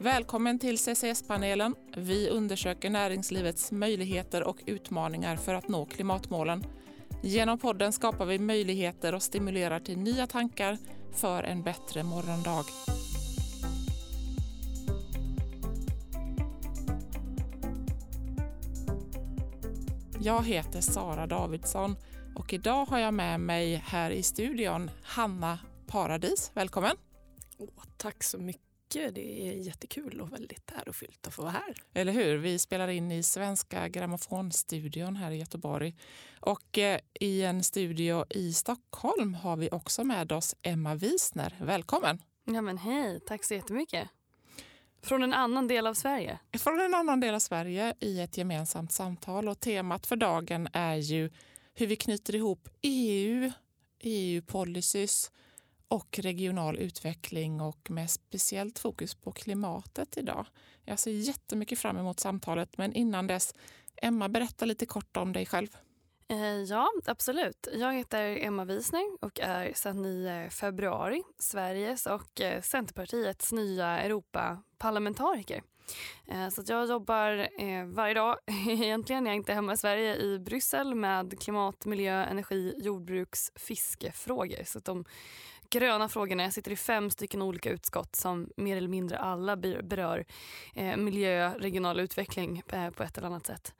Välkommen till CCS-panelen. Vi undersöker näringslivets möjligheter och utmaningar för att nå klimatmålen. Genom podden skapar vi möjligheter och stimulerar till nya tankar för en bättre morgondag. Jag heter Sara Davidsson och idag har jag med mig här i studion Hanna Paradis. Välkommen! Oh, tack så mycket. Det är jättekul och väldigt ärofyllt att få vara här. Eller hur? Vi spelar in i Svenska Grammofonstudion här i Göteborg. Och eh, i en studio i Stockholm har vi också med oss Emma Wisner. Välkommen! Ja men hej, tack så jättemycket. Från en annan del av Sverige? Från en annan del av Sverige i ett gemensamt samtal. Och temat för dagen är ju hur vi knyter ihop EU, EU-policies och regional utveckling och med speciellt fokus på klimatet idag. Jag ser jättemycket fram emot samtalet, men innan dess, Emma, berätta lite kort om dig själv. Eh, ja, absolut. Jag heter Emma Wisner och är sedan i februari Sveriges och eh, Centerpartiets nya Europaparlamentariker. Eh, så jag jobbar varje dag, egentligen är jag inte hemma i Sverige, i Bryssel med klimat, miljö, energi, jordbruks, fiskefrågor. Så de gröna frågorna. Jag sitter i fem stycken olika utskott som mer eller mindre alla berör eh, miljö, regional utveckling eh, på ett eller annat sätt.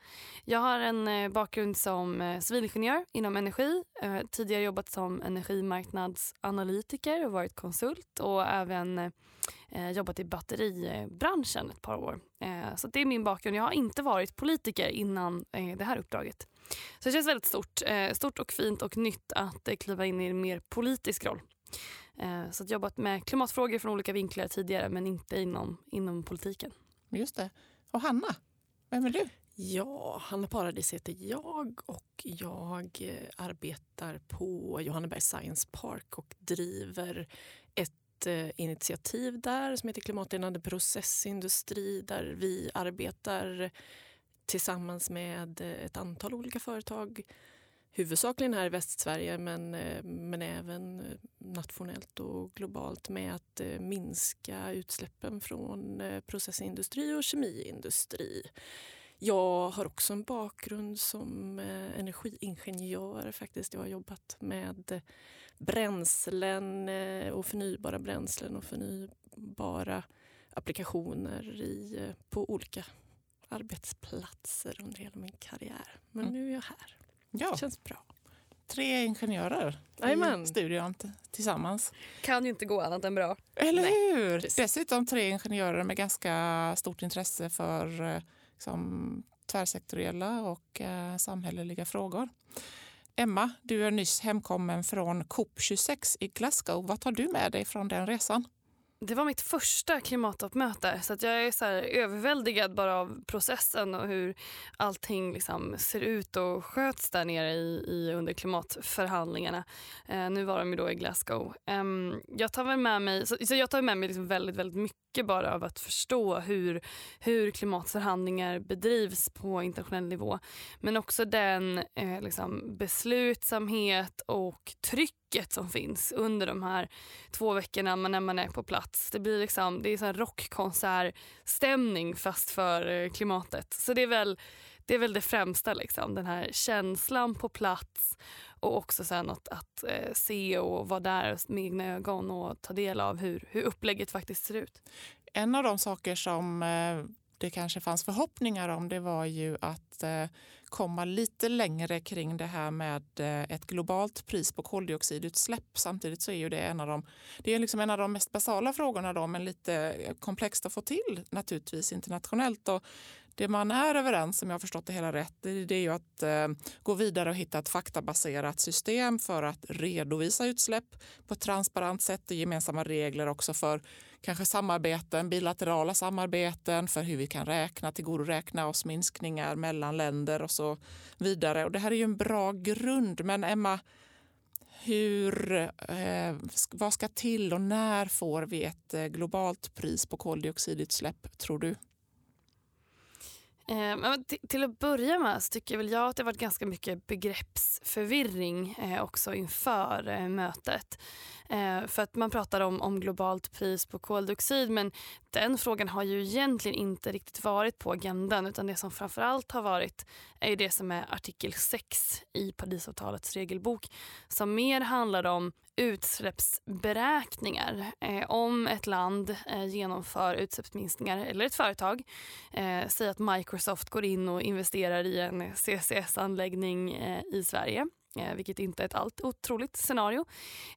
Jag har en eh, bakgrund som eh, civilingenjör inom energi. Eh, tidigare jobbat som energimarknadsanalytiker och varit konsult och även eh, jobbat i batteribranschen ett par år. Eh, så det är min bakgrund. Jag har inte varit politiker innan eh, det här uppdraget. Så det känns väldigt stort, eh, stort och fint och nytt att eh, kliva in i en mer politisk roll. Eh, så jag har jobbat med klimatfrågor från olika vinklar tidigare men inte inom, inom politiken. Just det. Och Hanna, vem är du? Ja, Hanna Paradis heter jag och jag eh, arbetar på Johanneberg Science Park och driver ett eh, initiativ där som heter Klimatenande processindustri där vi arbetar tillsammans med ett antal olika företag huvudsakligen här i Västsverige men, eh, men även eh, nationellt och globalt med att eh, minska utsläppen från processindustri och kemiindustri. Jag har också en bakgrund som energiingenjör. faktiskt. Jag har jobbat med bränslen och förnybara bränslen och förnybara applikationer i, på olika arbetsplatser under hela min karriär. Men mm. nu är jag här. Ja. Det känns bra. Tre ingenjörer Amen. i studion tillsammans. Kan ju inte gå annat än bra. Eller Nej, hur? Precis. Dessutom tre ingenjörer med ganska stort intresse för eh, liksom, tvärsektoriella och eh, samhälleliga frågor. Emma, du är nyss hemkommen från COP26 i Glasgow. Vad tar du med dig från den resan? Det var mitt första klimattoppmöte så att jag är så överväldigad bara av processen och hur allting liksom ser ut och sköts där nere i, i under klimatförhandlingarna. Eh, nu var de ju då i Glasgow. Eh, jag tar väl med mig, så, så jag tar med mig liksom väldigt, väldigt mycket bara av att förstå hur, hur klimatförhandlingar bedrivs på internationell nivå. Men också den eh, liksom beslutsamhet och tryck trycket som finns under de här två veckorna när man är på plats. Det blir liksom, det är rockkonsertstämning fast för eh, klimatet. Så det är väl det, är väl det främsta, liksom. den här känslan på plats och också sen att, att eh, se och vara där med egna ögon och ta del av hur, hur upplägget faktiskt ser ut. En av de saker som eh, det kanske fanns förhoppningar om det var ju att eh, komma lite längre kring det här med eh, ett globalt pris på koldioxidutsläpp. Samtidigt så är ju det en av de, det är liksom en av de mest basala frågorna då, men lite komplext att få till naturligtvis internationellt. Och det man är överens, om jag har förstått det hela rätt, det är ju att eh, gå vidare och hitta ett faktabaserat system för att redovisa utsläpp på ett transparent sätt och gemensamma regler också för kanske samarbeten, bilaterala samarbeten för hur vi kan räkna, tillgodoräkna oss minskningar mellan länder och så vidare. Och det här är ju en bra grund. Men Emma, hur, eh, vad ska till och när får vi ett eh, globalt pris på koldioxidutsläpp, tror du? Eh, till att börja med så tycker väl jag att det varit ganska mycket begreppsförvirring eh, också inför eh, mötet. Eh, för att man pratar om, om globalt pris på koldioxid men den frågan har ju egentligen inte riktigt varit på agendan utan det som framförallt har varit är det som är artikel 6 i Parisavtalets regelbok som mer handlar om utsläppsberäkningar. Eh, om ett land eh, genomför utsläppsminskningar, eller ett företag, eh, säg att Microsoft går in och investerar i en CCS-anläggning eh, i Sverige Eh, vilket inte är ett allt otroligt scenario.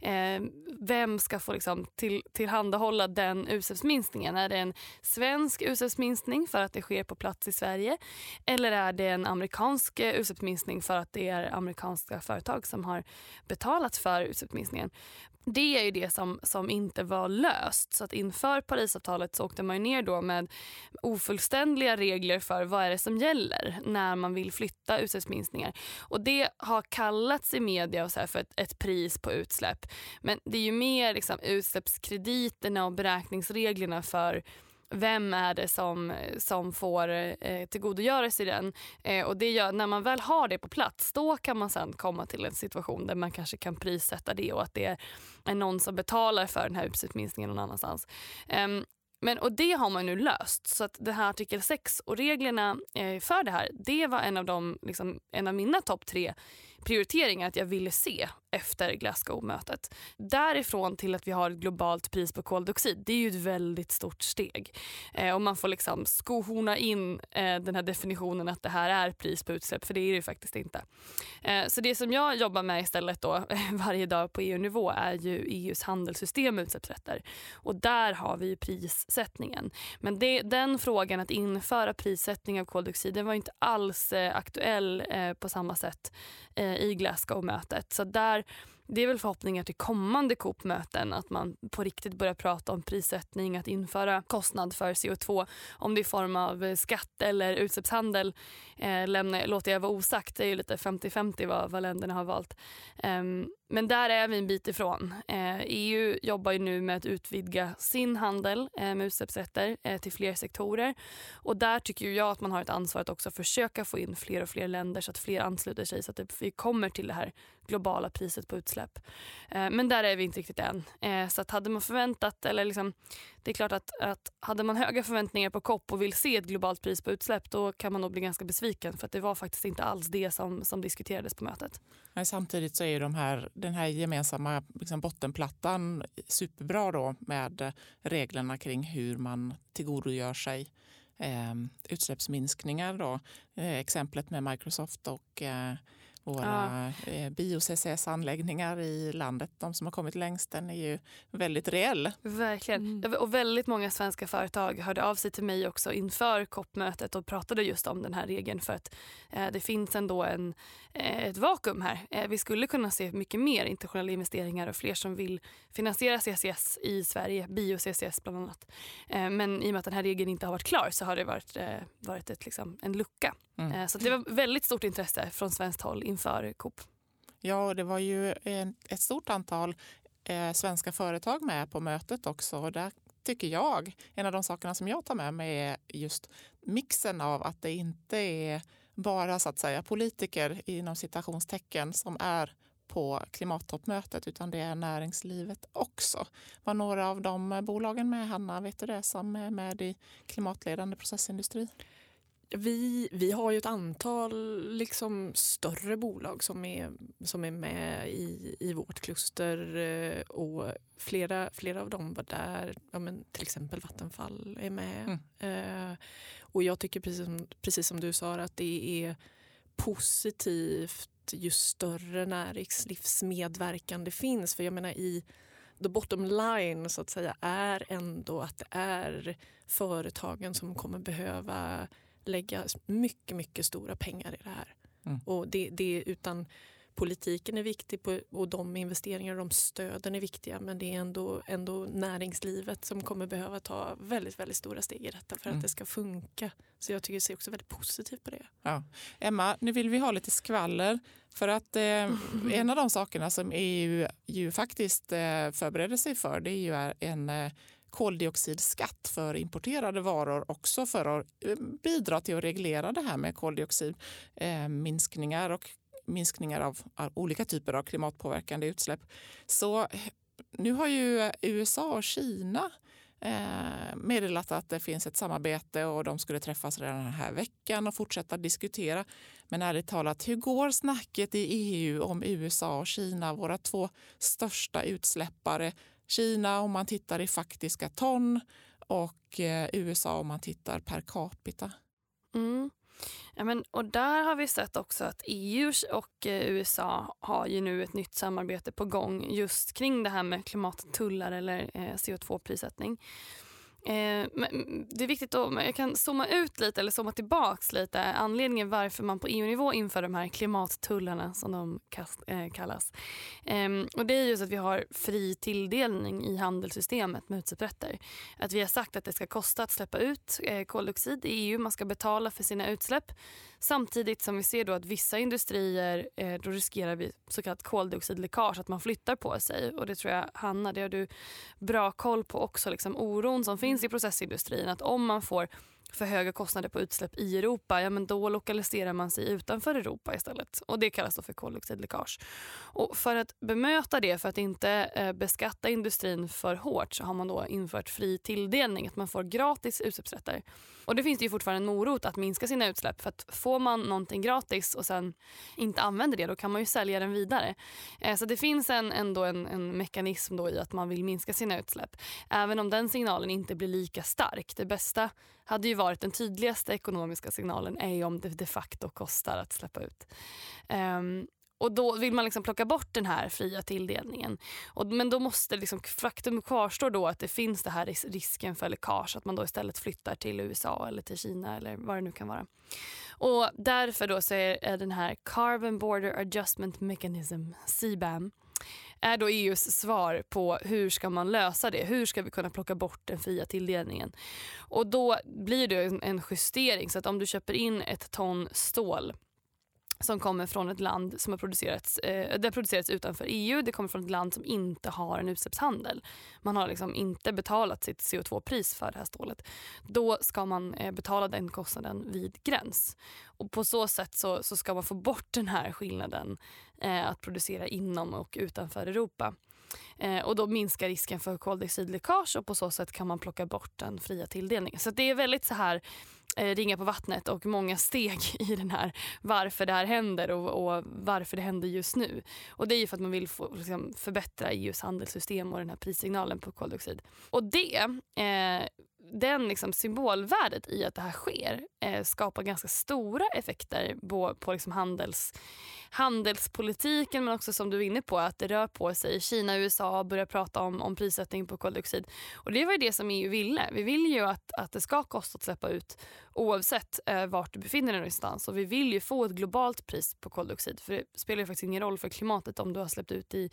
Eh, vem ska få liksom till, tillhandahålla den utsläppsminskningen? Är det en svensk utsläppsminskning för att det sker på plats i Sverige? Eller är det en amerikansk eh, utsläppsminskning för att det är amerikanska företag som har betalat för utsläppsminskningen? Det är ju det som, som inte var löst. Så att inför Parisavtalet så åkte man ner då med ofullständiga regler för vad är det som gäller när man vill flytta utsläppsminskningar. Och det har kallats i media och så för ett, ett, pris på utsläpp. Men det är ju mer liksom utsläppskrediterna och beräkningsreglerna för vem är det som, som får eh, tillgodogöra sig den. Eh, och det gör, när man väl har det på plats då kan man sen komma till en situation där man kanske kan prissätta det och att det är någon som betalar för den här utsläppsminskningen någon annanstans. Eh, men, och det har man nu löst. Så att det här artikel 6 och reglerna eh, för det här, det var en av, de, liksom, en av mina topp tre prioriteringar att jag ville se efter Glasgow-mötet. Därifrån till att vi har ett globalt pris på koldioxid, det är ju ett väldigt stort steg. Eh, och man får liksom skohorna in eh, den här definitionen att det här är pris på utsläpp, för det är det ju faktiskt inte. Eh, så det som jag jobbar med istället då varje dag på EU-nivå är ju EUs handelssystem med utsläppsrätter. Och där har vi prissättningen. Men det, den frågan att införa prissättning av koldioxid, den var inte alls eh, aktuell eh, på samma sätt eh, Eh, i Glasgow-mötet. Så där det är väl förhoppningar till kommande COP-möten att man på riktigt börjar prata om prissättning, att införa kostnad för CO2. Om det är i form av eh, skatt eller utsläppshandel eh, lämnar, låter jag vara osagt. Det är ju lite 50-50 vad, vad länderna har valt. Um, men där är vi en bit ifrån. Eh, EU jobbar ju nu med att utvidga sin handel eh, med utsläppsrätter eh, till fler sektorer. Och där tycker jag att man har ett ansvar att också försöka få in fler och fler länder så att fler ansluter sig så att vi kommer till det här globala priset på utsläpp. Eh, men där är vi inte riktigt än. Eh, så att hade man förväntat, eller liksom, det är klart att, att hade man höga förväntningar på COP och vill se ett globalt pris på utsläpp då kan man nog bli ganska besviken för att det var faktiskt inte alls det som, som diskuterades på mötet. Men samtidigt så är de här, den här gemensamma liksom bottenplattan superbra då med reglerna kring hur man tillgodogör sig eh, utsläppsminskningar. Då. Eh, exemplet med Microsoft och eh, våra ja. Eh, bio-CCS-anläggningar i landet. De som har kommit längst, den är ju väldigt reell. Verkligen. Mm. Och väldigt många svenska företag hörde av sig till mig också inför COP-mötet och pratade just om den här regeln för att eh, det finns ändå en, eh, ett vakuum här. Eh, vi skulle kunna se mycket mer internationella investeringar och fler som vill finansiera CCS i Sverige, bio-CCS bland annat. Eh, men i och med att den här regeln inte har varit klar så har det varit, eh, varit ett, liksom, en lucka. Mm. Så det var väldigt stort intresse från svenskt håll inför Coop. Ja, det var ju ett stort antal eh, svenska företag med på mötet också. Där tycker jag, en av de sakerna som jag tar med mig är just mixen av att det inte är bara så att säga politiker inom citationstecken som är på klimattoppmötet utan det är näringslivet också. Var några av de bolagen med, Hanna, vet du det, som är med i klimatledande processindustri? Vi, vi har ju ett antal liksom, större bolag som är, som är med i, i vårt kluster eh, och flera, flera av dem var där. Ja, men till exempel Vattenfall är med. Mm. Eh, och jag tycker precis som, precis som du sa att det är positivt ju större näringslivsmedverkan det finns. För jag menar i the bottom line så att säga är ändå att det är företagen som kommer behöva lägga mycket, mycket stora pengar i det här. Mm. Och det, det, utan politiken är viktig på, och de investeringar och de stöden är viktiga men det är ändå, ändå näringslivet som kommer behöva ta väldigt, väldigt stora steg i detta för mm. att det ska funka. Så jag tycker jag ser också väldigt positivt på det. Ja. Emma, nu vill vi ha lite skvaller. För att eh, en av de sakerna som EU ju faktiskt eh, förbereder sig för det är ju en eh, koldioxidskatt för importerade varor också för att eh, bidra till att reglera det här med koldioxidminskningar och minskningar av olika typer av klimatpåverkande utsläpp. Så eh, nu har ju USA och Kina eh, meddelat att det finns ett samarbete och de skulle träffas redan den här veckan och fortsätta diskutera. Men ärligt talat, hur går snacket i EU om USA och Kina, våra två största utsläppare? Kina om man tittar i faktiska ton och eh, USA om man tittar per capita. Mm. Ja, men, och där har vi sett också att EU och eh, USA har ju nu ett nytt samarbete på gång just kring det här med klimattullar eller eh, CO2-prissättning. Eh, mm, det är viktigt att jag kan zooma ut lite eller zooma tillbaks lite. Anledningen varför man på EU-nivå inför de här klimattullarna som de kast, eh, kallas. Eh, och det är just att vi har fri tilldelning i handelssystemet med utsläppsrätter. Att vi har sagt att det ska kosta att släppa ut eh, koldioxid i EU. Man ska betala för sina utsläpp. Samtidigt som vi ser då att vissa industrier, eh, då riskerar vi så kallat koldioxidläckage, att man flyttar på sig. Och det tror jag, Hanna, det har du bra koll på också, liksom oron som finns i processindustrin. Att om man får för höga kostnader på utsläpp i Europa, ja men då lokaliserar man sig utanför Europa istället. Och Det kallas då för koldioxidläckage. Och för att bemöta det, för att inte eh, beskatta industrin för hårt så har man då infört fri tilldelning, att man får gratis utsläppsrätter. Och det finns det ju fortfarande en morot att minska sina utsläpp. För att får man någonting gratis och sen inte använder det, då kan man ju sälja den vidare. Eh, så det finns en, ändå en, en mekanism då i att man vill minska sina utsläpp. Även om den signalen inte blir lika stark. Det bästa hade ju varit den tydligaste ekonomiska signalen är om det de facto kostar att släppa ut. Um, och då vill man liksom plocka bort den här fria tilldelningen. Och, men då måste liksom, faktum kvarstår då att det finns det här risken för läckage. Att man då istället flyttar till USA eller till Kina eller vad det nu kan vara. Och därför då så är den här Carbon Border Adjustment Mechanism, CBAM, är då EUs svar på hur ska man lösa det? Hur ska vi kunna plocka bort den fria tilldelningen? Och då blir det en justering så att om du köper in ett ton stål som kommer från ett land som har producerats, eh, det har producerats utanför EU. Det kommer från ett land som inte har en utsläppshandel. Man har liksom inte betalat sitt CO2-pris för det här stålet. Då ska man eh, betala den kostnaden vid gräns. Och På så sätt så, så ska man få bort den här skillnaden eh, att producera inom och utanför Europa. Eh, och Då minskar risken för koldioxidläckage och på så sätt kan man plocka bort den fria tilldelningen. Så det är väldigt så här eh, ringa på vattnet och många steg i den här varför det här händer och, och varför det händer just nu. Och Det är för att man vill få, liksom, förbättra EUs handelssystem och den här prissignalen på koldioxid. Och det eh, den liksom symbolvärdet i att det här sker eh, skapar ganska stora effekter på, på liksom handels, handelspolitiken men också som du är inne på att det rör på sig. Kina och USA börjar prata om, om prissättning på koldioxid. Och Det var ju det som EU ville. Vi vill ju att, att det ska kosta att släppa ut oavsett eh, vart du befinner dig någonstans. Och vi vill ju få ett globalt pris på koldioxid. För det spelar ju faktiskt ingen roll för klimatet om du har släppt ut i,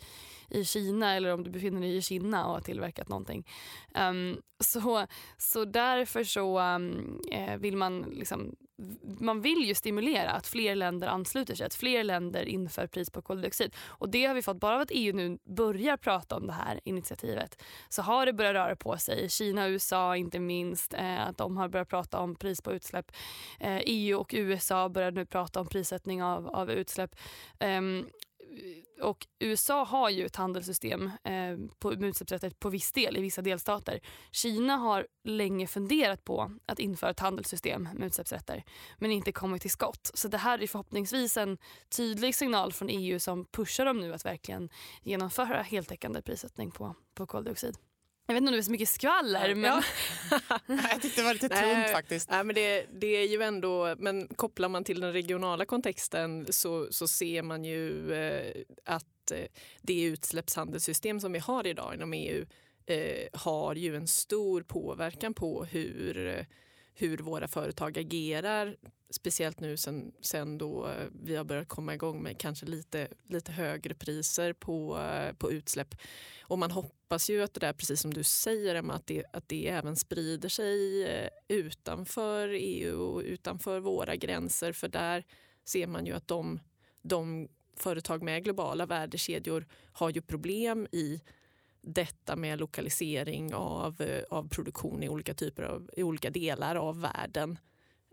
i Kina eller om du befinner dig i Kina och har tillverkat någonting. Um, så, så därför så um, vill man liksom man vill ju stimulera att fler länder ansluter sig, att fler länder inför pris på koldioxid. Och det har vi fått bara av att EU nu börjar prata om det här initiativet. Så har det börjat röra på sig. Kina och USA inte minst, eh, att de har börjat prata om pris på utsläpp. Eh, EU och USA börjar nu prata om prissättning av, av utsläpp. Eh, och USA har ju ett handelssystem eh, på, med utsläppsrätter på viss del i vissa delstater. Kina har länge funderat på att införa ett handelssystem med utsläppsrätter men inte kommit till skott. Så det här är förhoppningsvis en tydlig signal från EU som pushar dem nu att verkligen genomföra heltäckande prissättning på, på koldioxid. Jag vet inte om det är så mycket skvaller. Men... Ja. jag tyckte det var lite tunt faktiskt. Nej, men det, det, är ju ändå, men kopplar man till den regionala kontexten så, så ser man ju eh, att eh, det utsläppshandelssystem som vi har idag inom EU eh, har ju en stor påverkan på hur, hur våra företag agerar. Speciellt nu sen, sen då eh, vi har börjat komma igång med kanske lite, lite högre priser på, eh, på utsläpp. Och man hoppas ju att det där, precis som du säger Emma, att det, att det även sprider sig eh, utanför EU och utanför våra gränser. För där ser man ju att de, de företag med globala värdekedjor har ju problem i detta med lokalisering av, eh, av produktion i olika typer av, i olika delar av världen.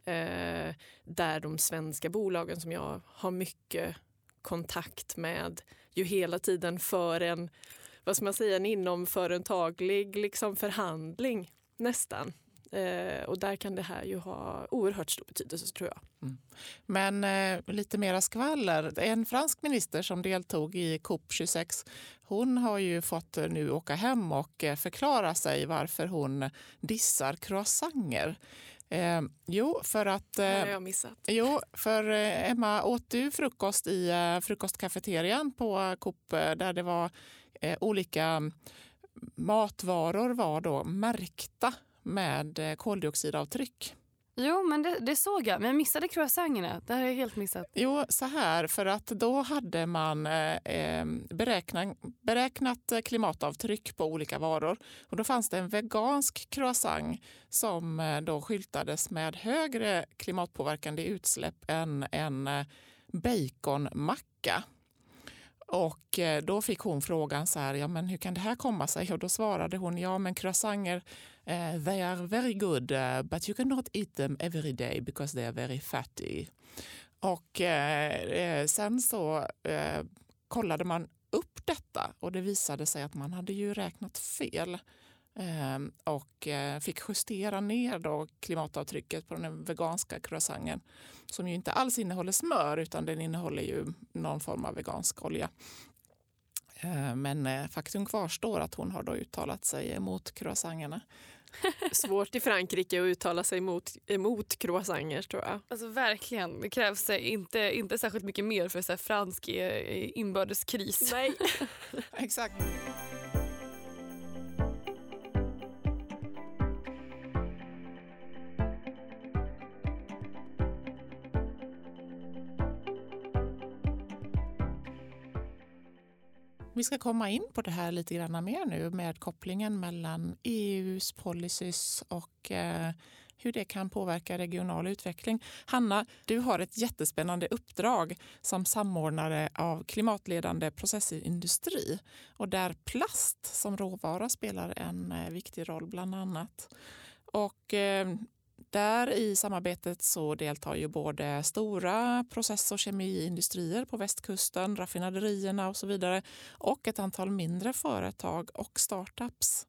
Eh, där de svenska bolagen som jag har mycket kontakt med ju hela tiden för en vad ska man säga, en inomföretaglig liksom förhandling nästan. Eh, och där kan det här ju ha oerhört stor betydelse tror jag. Mm. Men eh, lite mera skvaller. En fransk minister som deltog i COP 26 hon har ju fått nu åka hem och eh, förklara sig varför hon dissar croissanter. Eh, jo, för att... Eh, det har jag missat. Jo, för eh, Emma, åt du frukost i eh, frukostkafeterian på Coop eh, där det var eh, olika matvaror var då märkta med eh, koldioxidavtryck? Jo, men det, det, såg jag. Men jag missade croissanterna. Det har jag helt missat. Jo, så här, för att då hade man eh, beräknat, beräknat klimatavtryck på olika varor. Och då fanns det en vegansk croissant som eh, då skyltades med högre klimatpåverkande utsläpp än en eh, baconmacka. Och eh, då fick hon frågan så här, ja men hur kan det här komma sig? Och då svarade hon, ja men croissanter Uh, they are very good, uh, but you cannot eat them every day because they are very fatty. Och uh, sen så kollade man upp detta och det visade sig att man hade ju räknat fel ehm, och fick justera ner då klimatavtrycket på den veganska croissanten som ju inte alls innehåller smör utan den innehåller ju någon form av vegansk olja. Ehm, men faktum kvarstår att hon har då uttalat sig emot croissanterna. Svårt i Frankrike att uttala sig emot, emot croissanter tror jag. Alltså verkligen. Det krävs inte, inte särskilt mycket mer för så fransk eh, inbördeskris. Nej. Exakt. Vi ska komma in på det här lite grann mer nu med kopplingen mellan EUs policies och eh, hur det kan påverka regional utveckling. Hanna, du har ett jättespännande uppdrag som samordnare av klimatledande processindustri och där plast som råvara spelar en eh, viktig roll bland annat. Och eh, där i samarbetet så deltar ju både stora process och kemiindustrier på västkusten, raffinaderierna och så vidare och ett antal mindre företag och startups.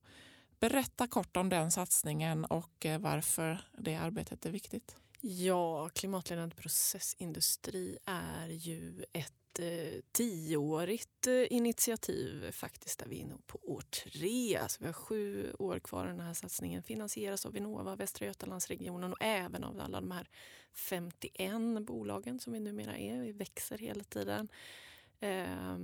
Berätta kort om den satsningen och eh, varför det arbetet är viktigt. Ja, klimatledande processindustri är ju ett eh, tioårigt eh, initiativ faktiskt, där vi är inne på år tre. Alltså vi har sju år kvar. Den här satsningen finansieras av Vinnova, Västra Götalandsregionen och även av alla de här 51 bolagen som vi numera är. Vi växer hela tiden. Eh,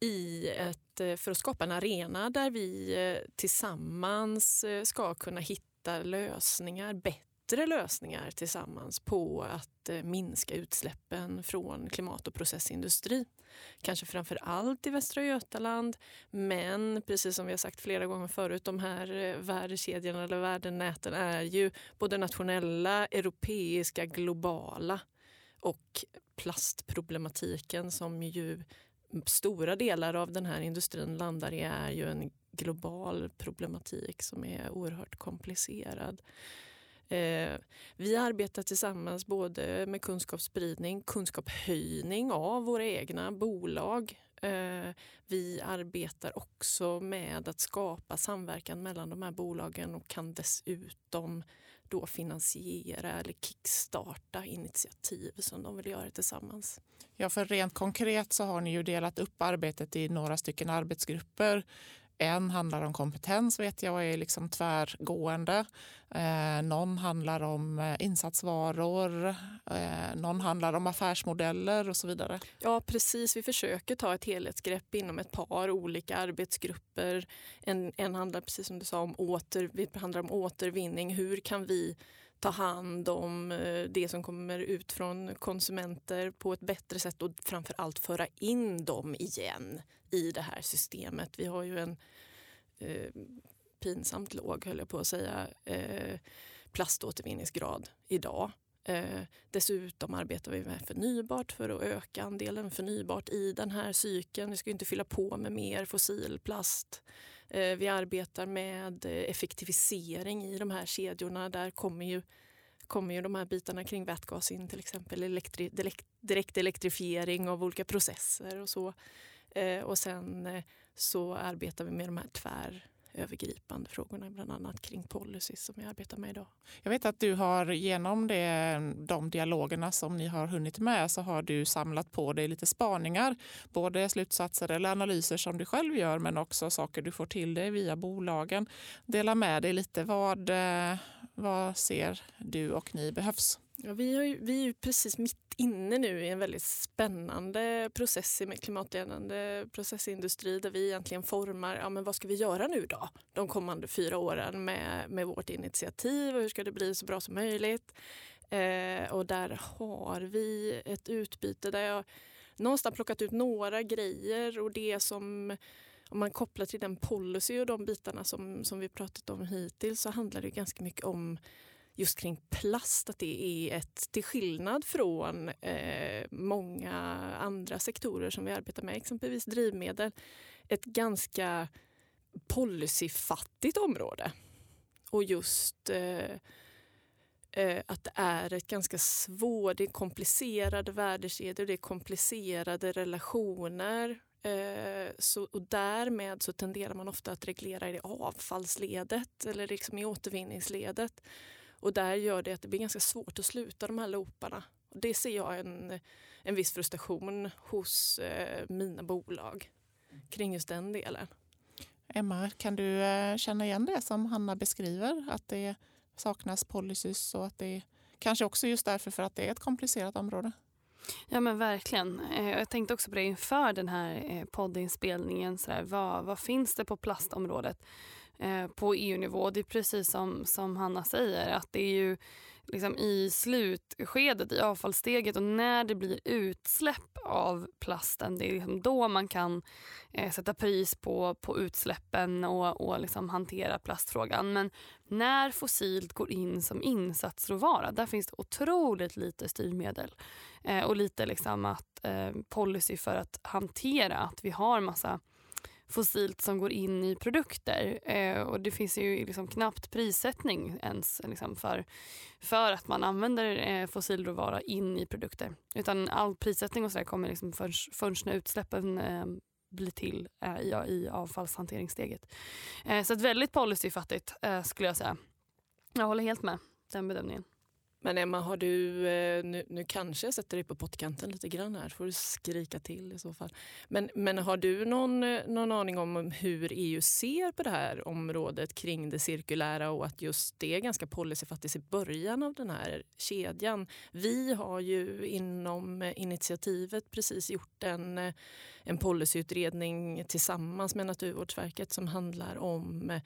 i ett, eh, för att skapa en arena där vi eh, tillsammans ska kunna hitta lösningar, bättre bättre lösningar tillsammans på att eh, minska utsläppen från klimat och processindustri. Kanske framför allt i Västra Götaland, men precis som vi har sagt flera gånger förut, de här eh, värdekedjorna eller värdenäten är ju både nationella, europeiska, globala och plastproblematiken som ju stora delar av den här industrin landar i är ju en global problematik som är oerhört komplicerad. Eh, vi arbetar tillsammans både med kunskapsspridning, kunskapshöjning av våra egna bolag. Eh, vi arbetar också med att skapa samverkan mellan de här bolagen och kan dessutom då finansiera eller kickstarta initiativ som de vill göra tillsammans. Ja, för rent konkret så har ni ju delat upp arbetet i några stycken arbetsgrupper en handlar om kompetens vet jag och är liksom tvärgående. Eh, någon handlar om eh, insatsvaror, eh, någon handlar om affärsmodeller och så vidare. Ja precis, vi försöker ta ett helhetsgrepp inom ett par olika arbetsgrupper. En, en handlar precis som du sa om, åter, vi handlar om återvinning. Hur kan vi ta hand om eh, det som kommer ut från konsumenter på ett bättre sätt och framför allt föra in dem igen i det här systemet. Vi har ju en eh, pinsamt låg, höll jag på att säga, eh, plaståtervinningsgrad idag. Eh, dessutom arbetar vi med förnybart för att öka andelen förnybart i den här cykeln. Vi ska inte fylla på med mer fossilplast. Eh, vi arbetar med eh, effektivisering i de här kedjorna. Där kommer ju, kommer ju de här bitarna kring vätgas in, till exempel elektri, direkt elektrifiering av olika processer och så. Eh, och sen så arbetar vi med de här tvär övergripande frågorna, bland annat kring policy som vi arbetar med idag. Jag vet att du har genom det, de dialogerna som ni har hunnit med så har du samlat på dig lite spaningar. Både slutsatser eller analyser som du själv gör men också saker du får till dig via bolagen. Dela med dig lite. Vad, eh, vad ser du och ni behövs? Ja, vi, har ju, vi är ju precis mitt inne nu i en väldigt spännande process med klimatledande processindustri där vi egentligen formar, ja men vad ska vi göra nu då? De kommande fyra åren med, med vårt initiativ och hur ska det bli så bra som möjligt? Eh, och där har vi ett utbyte där jag någonstans plockat ut några grejer och det som om man kopplar till den policy och de bitarna som, som vi pratat om hittills så handlar det ganska mycket om just kring plast, att det är ett, till skillnad från eh, många andra sektorer som vi arbetar med, exempelvis drivmedel, ett ganska policyfattigt område. Och just eh, eh att det är ett ganska svårt, det är komplicerade värdekedjor, det är komplicerade relationer. Eh, så, och därmed så tenderar man ofta att reglera i avfallsledet eller liksom i återvinningsledet. Och där gör det att det blir ganska svårt att sluta de här looparna. Och det ser jag en, en viss frustration hos eh, mina bolag kring just den delen. Emma, kan du eh, känna igen det som Hanna beskriver? Att det saknas policies och att det kanske också just därför för att det är ett komplicerat område? Ja men verkligen. Eh, jag tänkte också på det inför den här eh, poddinspelningen. Så där, vad, vad finns det på plastområdet? Eh, på EU-nivå. Det är precis som, som Hanna säger att det är ju liksom i slutskedet i avfallssteget och när det blir utsläpp av plasten det är liksom då man kan eh, sätta pris på, på utsläppen och, och liksom hantera plastfrågan. Men när fossilt går in som insatsråvara där finns det otroligt lite styrmedel eh, och lite liksom att, eh, policy för att hantera att vi har massa fossilt som går in i produkter. Eh, och Det finns ju liksom knappt prissättning ens liksom för, för att man använder eh, fossilråvara in i produkter. Utan all prissättning och så kommer liksom först, först när utsläppen eh, blir till eh, i, i avfallshanteringssteget. Eh, så ett väldigt policyfattigt eh, skulle jag säga. Jag håller helt med den bedömningen. Men Emma, har du, eh, nu, nu kanske jag sätter dig på pottkanten lite grann här, får du skrika till i så fall. Men, men har du någon, eh, någon aning om hur EU ser på det här området kring det cirkulära och att just det är ganska policyfattigt i början av den här kedjan? Vi har ju inom eh, initiativet precis gjort en, en policyutredning tillsammans med Naturvårdsverket som handlar om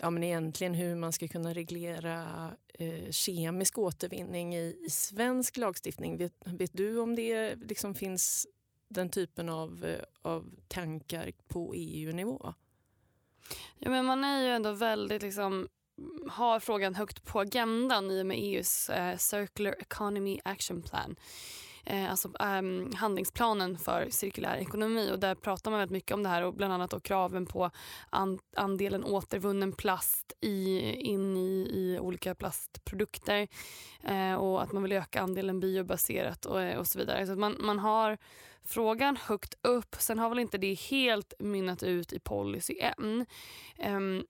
ja, men egentligen hur man ska kunna reglera eh, kemisk återvinning i, i svensk lagstiftning. Vet, vet, du om det liksom finns den typen av, eh, av tankar på EU-nivå? Ja, men man är ju ändå väldigt liksom har frågan högt på agendan i och med EUs eh, Circular Economy Action Plan eh, Eh, alltså, um, handlingsplanen för cirkulär ekonomi. och Där pratar man väldigt mycket om det här och bland annat då kraven på an, andelen återvunnen plast i, in i, i olika plastprodukter eh, och att man vill öka andelen biobaserat och, eh, och så vidare. Så man, man har frågan högt upp. Sen har väl inte det helt mynnat ut i policy än. Um,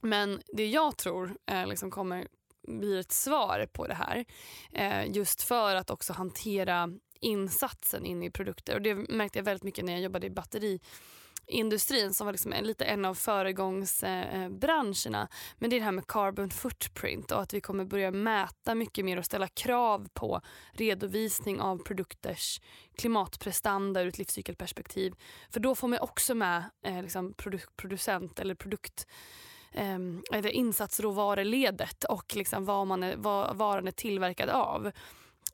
men det jag tror eh, liksom kommer blir ett svar på det här. Eh, just för att också hantera insatsen in i produkter. Och Det märkte jag väldigt mycket när jag jobbade i batteriindustrin som var liksom lite en av föregångsbranscherna. Men det är det här med carbon footprint och att vi kommer börja mäta mycket mer och ställa krav på redovisning av produkters klimatprestanda ur ett livscykelperspektiv. För då får man också med eh, liksom produ producent eller produkt eh, insatsråvaruledet och liksom vad, man är, vad varan är tillverkad av.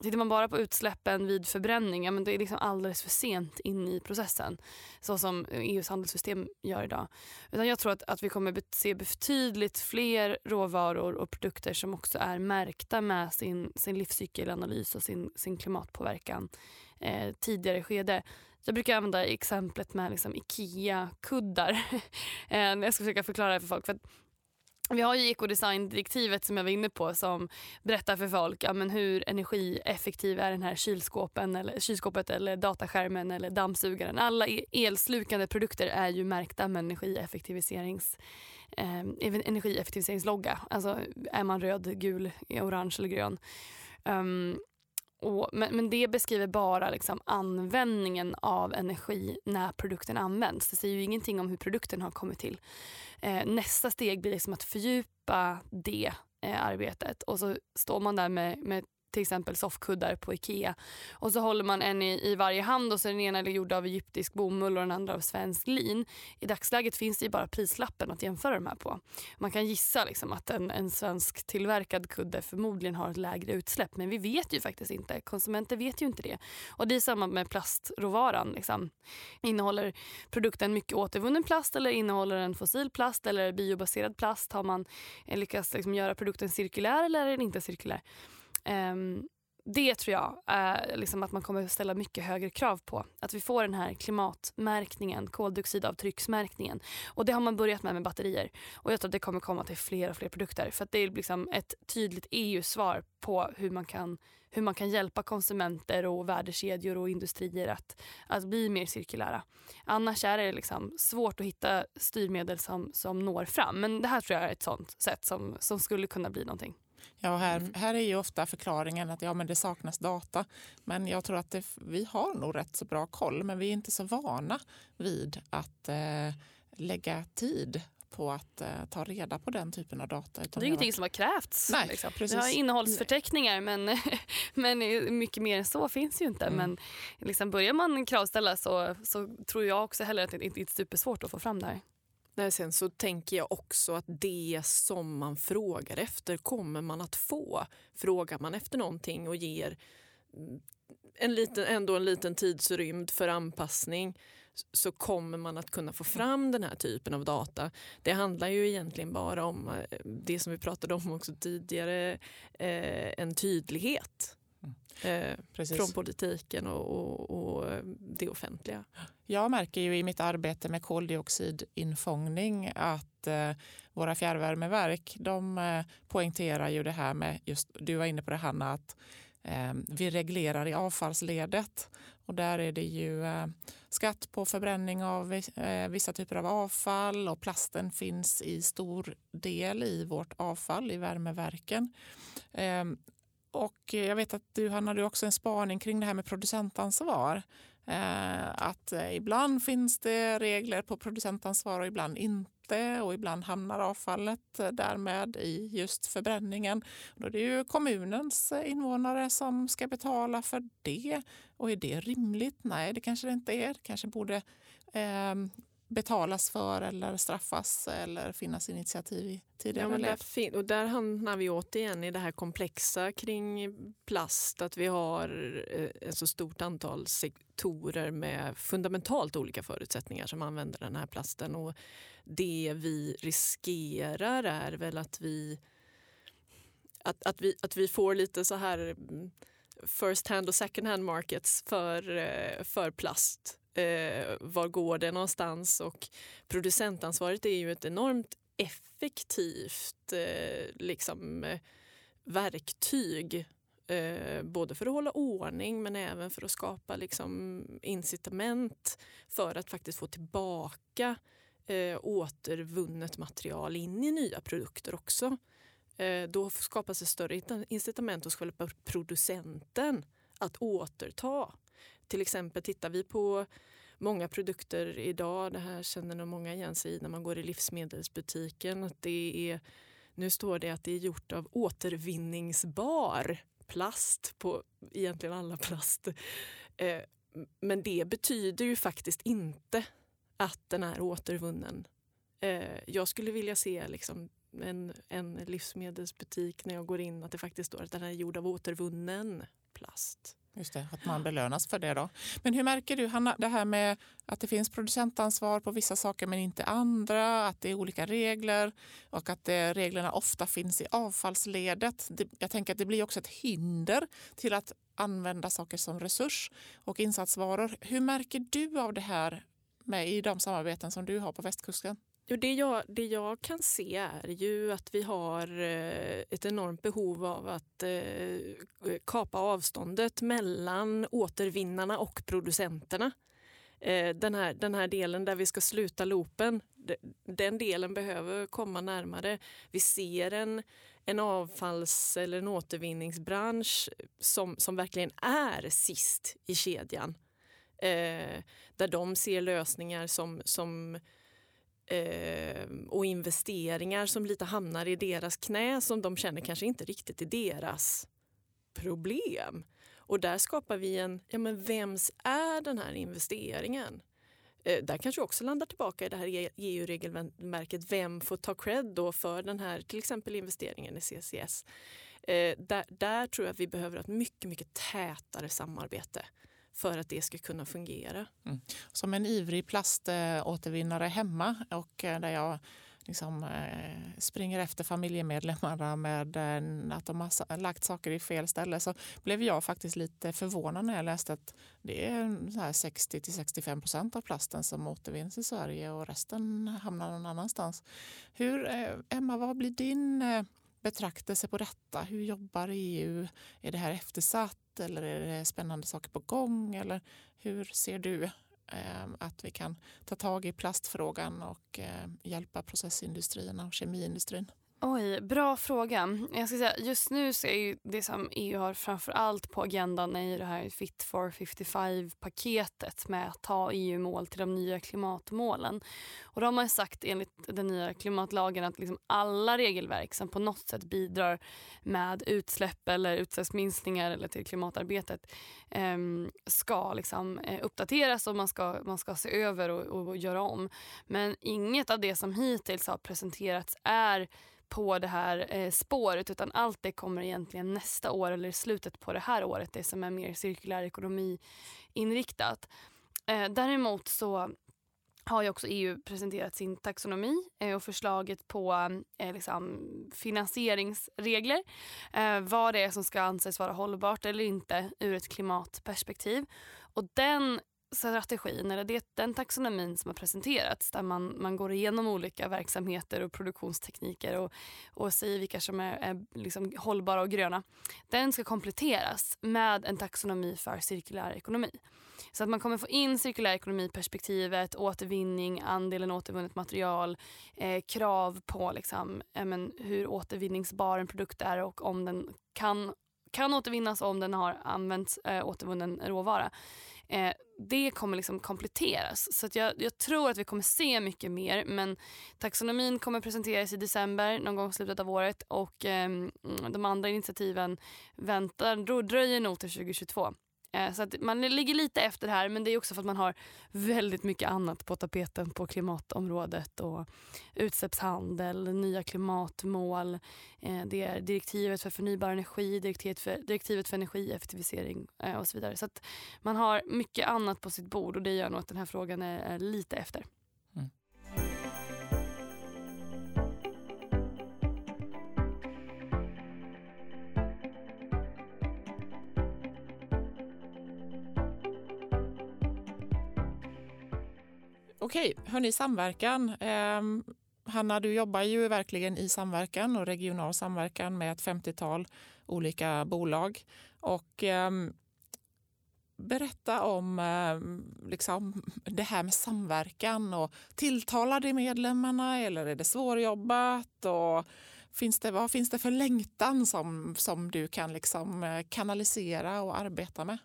Tittar man bara på utsläppen vid förbränning, ja, men det är liksom alldeles för sent in i processen. Så som EUs handelssystem gör idag. Utan jag tror att, att vi kommer se betydligt fler råvaror och produkter som också är märkta med sin, sin livscykelanalys och sin, sin klimatpåverkan eh, tidigare skede. Jag brukar använda exemplet med liksom Ikea-kuddar. Eh, jag ska försöka förklara det för folk. För vi har ju ekodesigndirektivet som jag var inne på som berättar för folk ja, men hur energieffektiv är den här kylskåpen eller, kylskåpet eller dataskärmen eller dammsugaren. Alla e-, elslukande produkter är ju märkta med energieffektiviserings, eh, energieffektiviseringslogga. Alltså är man röd, gul, orange eller grön. Um, och, men, men, det beskriver bara liksom användningen av energi när produkten används. Det säger ju ingenting om hur produkten har kommit till. Eh, nästa steg blir liksom att fördjupa det eh, arbetet och så står man där med, med till exempel soffkuddar på Ikea. Och så håller man en i, i varje hand och så är den ena gjord av egyptisk bomull och den andra av svensk lin. I dagsläget finns det bara prislappen att jämföra de här på. Man kan gissa liksom att en, en svensk tillverkad kudde förmodligen har ett lägre utsläpp men vi vet ju faktiskt inte. Konsumenter vet ju inte det. Och det är samma med plastråvaran. Liksom. Innehåller produkten mycket återvunnen plast eller innehåller den fossil plast eller biobaserad plast? Har man eh, lyckats liksom göra produkten cirkulär eller är den inte cirkulär? Um, det tror jag är liksom att man kommer att ställa mycket högre krav på. Att vi får den här klimatmärkningen, koldioxidavtrycksmärkningen. Och det har man börjat med med batterier. Och jag tror att det kommer komma till fler och fler produkter. För det är liksom ett tydligt EU-svar på hur man, kan, hur man kan hjälpa konsumenter och värdekedjor och industrier att, att bli mer cirkulära. Annars är det liksom svårt att hitta styrmedel som, som når fram. Men det här tror jag är ett sånt sätt som, som skulle kunna bli någonting. Ja, här, mm. här är ju ofta förklaringen att ja, men det saknas data. Men jag tror att det, vi har nog rätt så bra koll, men vi är inte så vana vid att eh, lägga tid på att eh, ta reda på den typen av data. det är ingenting som har krävts. Nej, liksom. Vi har innehållsförteckningar men, men mycket mer än så finns ju inte. Mm. Men liksom börjar man kravställa så, så tror jag också heller att det inte är supersvårt att få fram det här. Nej, sen så tänker jag också att det som man frågar efter kommer man att få. Frågar man efter någonting och ger mm, en liten, ändå en liten tidsrymd för anpassning så kommer man att kunna få fram den här typen av data. Det handlar ju egentligen bara om eh, det som vi pratade om också tidigare, eh, en tydlighet. Eh, från politiken och, och, och, det offentliga. Jag märker ju i mitt arbete med koldioxidinfångning att eh, våra fjärrvärmeverk de eh, poängterar ju det här med, just du var inne på det Hanna, att eh, vi reglerar i avfallsledet. Och där är det ju eh, skatt på förbränning av eh, vissa typer av avfall och plasten finns i stor del i vårt avfall i värmeverken. Och eh, jag vet att du Hanna, du har också en spaning kring det här med producentansvar. Eh, att eh, ibland finns det regler på producentansvar och ibland inte och ibland hamnar avfallet eh, därmed i just förbränningen. Då är det ju kommunens eh, invånare som ska betala för det. Och är det rimligt? Nej, det kanske det inte är. Det kanske borde eh, betalas för eller straffas eller finnas initiativ i tidigare ja, där, och där hamnar vi återigen i det här komplexa kring plast. Att vi har eh, ett så stort antal sektorer med fundamentalt olika förutsättningar som använder den här plasten. Och det vi riskerar är väl att vi att, att, vi, att vi får lite så här mm, first hand och second hand markets för, eh, för plast eh, var går det någonstans och producentansvaret är ju ett enormt effektivt eh, liksom, eh, verktyg eh, både för att hålla ordning men även för att skapa liksom, incitament för att faktiskt få tillbaka eh, återvunnet material in i nya produkter också. Eh, då skapas ett större incitament hos själva producenten att återta till exempel tittar vi på många produkter idag, det här känner nog många igen sig i när man går i livsmedelsbutiken, att det är, nu står det att det är gjort av återvinningsbar plast på egentligen alla plast. Eh, men det betyder ju faktiskt inte att den är återvunnen. Eh, jag skulle vilja se liksom en, en livsmedelsbutik när jag går in att det faktiskt står att den är gjord av återvunnen plast. Just det, att man belönas för det. då. Men hur märker du, Hanna, det här med att det finns producentansvar på vissa saker men inte andra, att det är olika regler och att det, reglerna ofta finns i avfallsledet. Det, jag tänker att det blir också ett hinder till att använda saker som resurs och insatsvaror. Hur märker du av det här med, i de samarbeten som du har på västkusten? Jo, det, jag, det jag kan se är ju att vi har eh, ett enormt behov av att eh, kapa avståndet mellan återvinnarna och producenterna. Eh, den, här, den här delen där vi ska sluta loopen, den delen behöver komma närmare. Vi ser en, en avfalls eller en återvinningsbransch som, som verkligen är sist i kedjan. där de ser lösningar som, som eh, och investeringar som lite hamnar i deras knä som de känner kanske inte riktigt är deras problem. Och där skapar vi en, ja men vems är den här investeringen? Eh, där kanske också landar tillbaka i det här EU-regelverket. Vem får ta cred då för den här till exempel investeringen i CCS? Eh, där, där tror jag att vi behöver ett mycket, mycket tätare samarbete för att det ska kunna fungera. Mm. Som en ivrig plaståtervinnare hemma och eh, där jag liksom, eh, springer efter familjemedlemmarna med eh, att de har lagt saker i fel ställe så blev jag faktiskt lite förvånad när jag läste att det är 60 65 procent av plasten som återvinns i Sverige och resten hamnar någon annanstans. Hur, eh, Emma, vad blir din eh, betraktelse på detta? Hur jobbar EU? Är det här eftersatt? eller är det spännande saker på gång? Eller hur ser du eh, att vi kan ta tag i plastfrågan och eh, hjälpa processindustrierna och kemiindustrin? Oj, bra fråga. Jag ska säga, just nu så är ju det som EU har framför allt på agendan är det här Fit for 55-paketet med att ta EU-mål till de nya klimatmålen. Och då har man sagt enligt den nya klimatlagen att liksom alla regelverk som på något sätt bidrar med utsläpp eller utsläppsminskningar eller till klimatarbetet eh, ska liksom, eh, uppdateras och man ska, man ska se över och, och göra om. Men inget av det som hittills har presenterats är på det här eh, spåret utan allt det kommer egentligen nästa år eller i slutet på det här året, det som är mer cirkulär ekonomi inriktat. Eh, däremot så har ju också EU presenterat sin taxonomi eh, och förslaget på eh, liksom, finansieringsregler. Eh, vad det är som ska anses vara hållbart eller inte ur ett klimatperspektiv. Och den strategin, eller det, den taxonomin som har presenterats där man, man går igenom olika verksamheter och produktionstekniker och, och säger vilka som är, är liksom hållbara och gröna. Den ska kompletteras med en taxonomi för cirkulär ekonomi. Så att man kommer få in cirkulär ekonomi-perspektivet, återvinning, andelen återvunnet material, eh, krav på liksom, eh, men, hur återvinningsbar en produkt är och om den kan, kan återvinnas om den har använt eh, återvunnen råvara. Eh, det kommer liksom kompletteras. Så jag, jag, tror att vi kommer se mycket mer. Men taxonomin kommer presenteras i december, någon gång i slutet av året. Och eh, de andra initiativen väntar, dröjer nog till 2022. Eh, så att man ligger lite efter här men det är också för att man har väldigt mycket annat på tapeten på klimatområdet och utsläppshandel, nya klimatmål, eh, det är direktivet för förnybar energi, direktivet för, direktivet för energieffektivisering eh, och så vidare. Så att man har mycket annat på sitt bord och det gör nog att den här frågan är lite efter. Okej, hörni, samverkan. Ehm, Hanna, du jobbar ju verkligen i samverkan och regional samverkan med ett 50-tal olika bolag. Och eh, berätta om eh, liksom, det här med samverkan. och Tilltalar det medlemmarna eller är det svårjobbat? Och finns det, vad finns det för längtan som, som du kan liksom eh, kanalisera och arbeta med?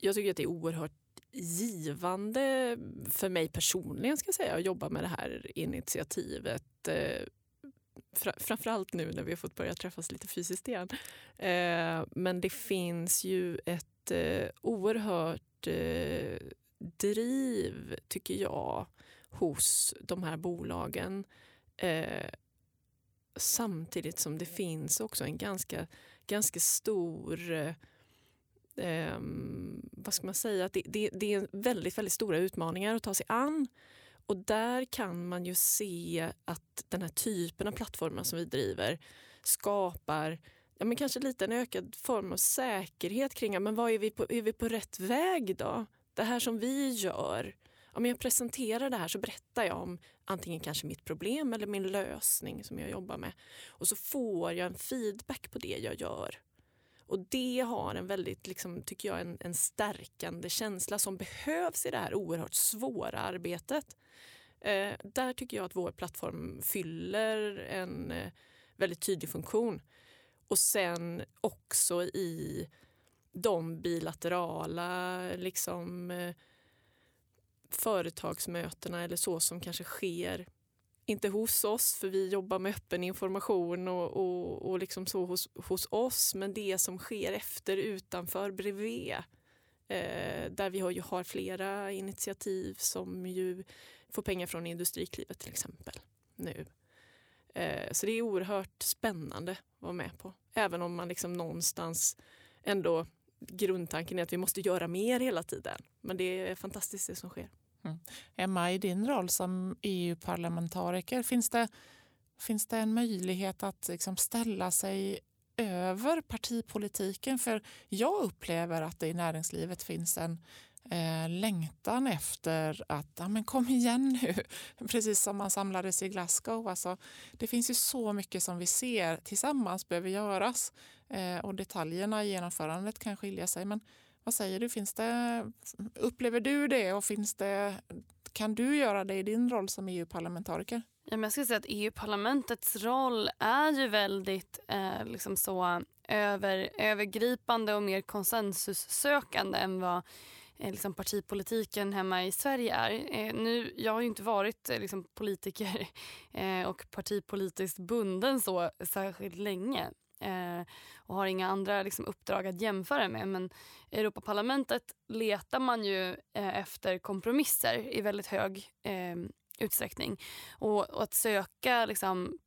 Jag tycker att det är oerhört givande för mig personligen ska jag säga att jobba med det här initiativet. Eh, framförallt nu när vi har fått börja träffas lite fysiskt igen. Eh, men det finns ju ett eh, oerhört eh, driv, tycker jag, hos de här bolagen. Eh, samtidigt som det finns också en ganska, ganska stor eh, eh, vad ska man säga, det, det, det, är väldigt, väldigt stora utmaningar att ta sig an. Och där kan man ju se att den här typen av plattformar som vi driver skapar ja, men kanske lite en ökad form av säkerhet kring men vad är vi på, är vi på rätt väg då? Det här som vi gör, om jag presenterar det här så berättar jag om antingen kanske mitt problem eller min lösning som jag jobbar med. Och så får jag en feedback på det jag gör. Och det har en väldigt, liksom, tycker jag, en, en stärkande känsla som behövs i det här oerhört svåra arbetet. Eh, där tycker jag att vår plattform fyller en eh, väldigt tydlig funktion. Och sen också i de bilaterala liksom, eh, företagsmötena eller så som kanske sker inte hos oss, för vi jobbar med öppen information och, och, och liksom så hos, hos oss, men det som sker efter, utanför, bredvid. Eh, där vi har, ju har flera initiativ som ju får pengar från Industriklivet till exempel nu. Eh, så det är oerhört spännande att vara med på. Även om man liksom någonstans ändå grundtanken är att vi måste göra mer hela tiden. Men det är fantastiskt det som sker. Mm. Emma, i din roll som EU-parlamentariker, finns det, finns det en möjlighet att liksom ställa sig över partipolitiken? För jag upplever att det i näringslivet finns en eh, längtan efter att ja, men kom igen nu, precis som man samlades i Glasgow. Alltså, det finns ju så mycket som vi ser tillsammans behöver göras eh, och detaljerna i genomförandet kan skilja sig. Men vad säger du, finns det, upplever du det och finns det, kan du göra det i din roll som EU-parlamentariker? Ja, men jag skulle säga att EU-parlamentets roll är ju väldigt eh, liksom så över, övergripande och mer konsensussökande än vad eh, liksom partipolitiken hemma i Sverige är. Eh, nu, jag har ju inte varit eh, liksom, politiker eh, och partipolitiskt bunden så särskilt länge eh, och har inga andra liksom, uppdrag att jämföra med. Men i Europaparlamentet letar man ju eh, efter kompromisser i väldigt hög eh, utsträckning. Och, och, att söka liksom,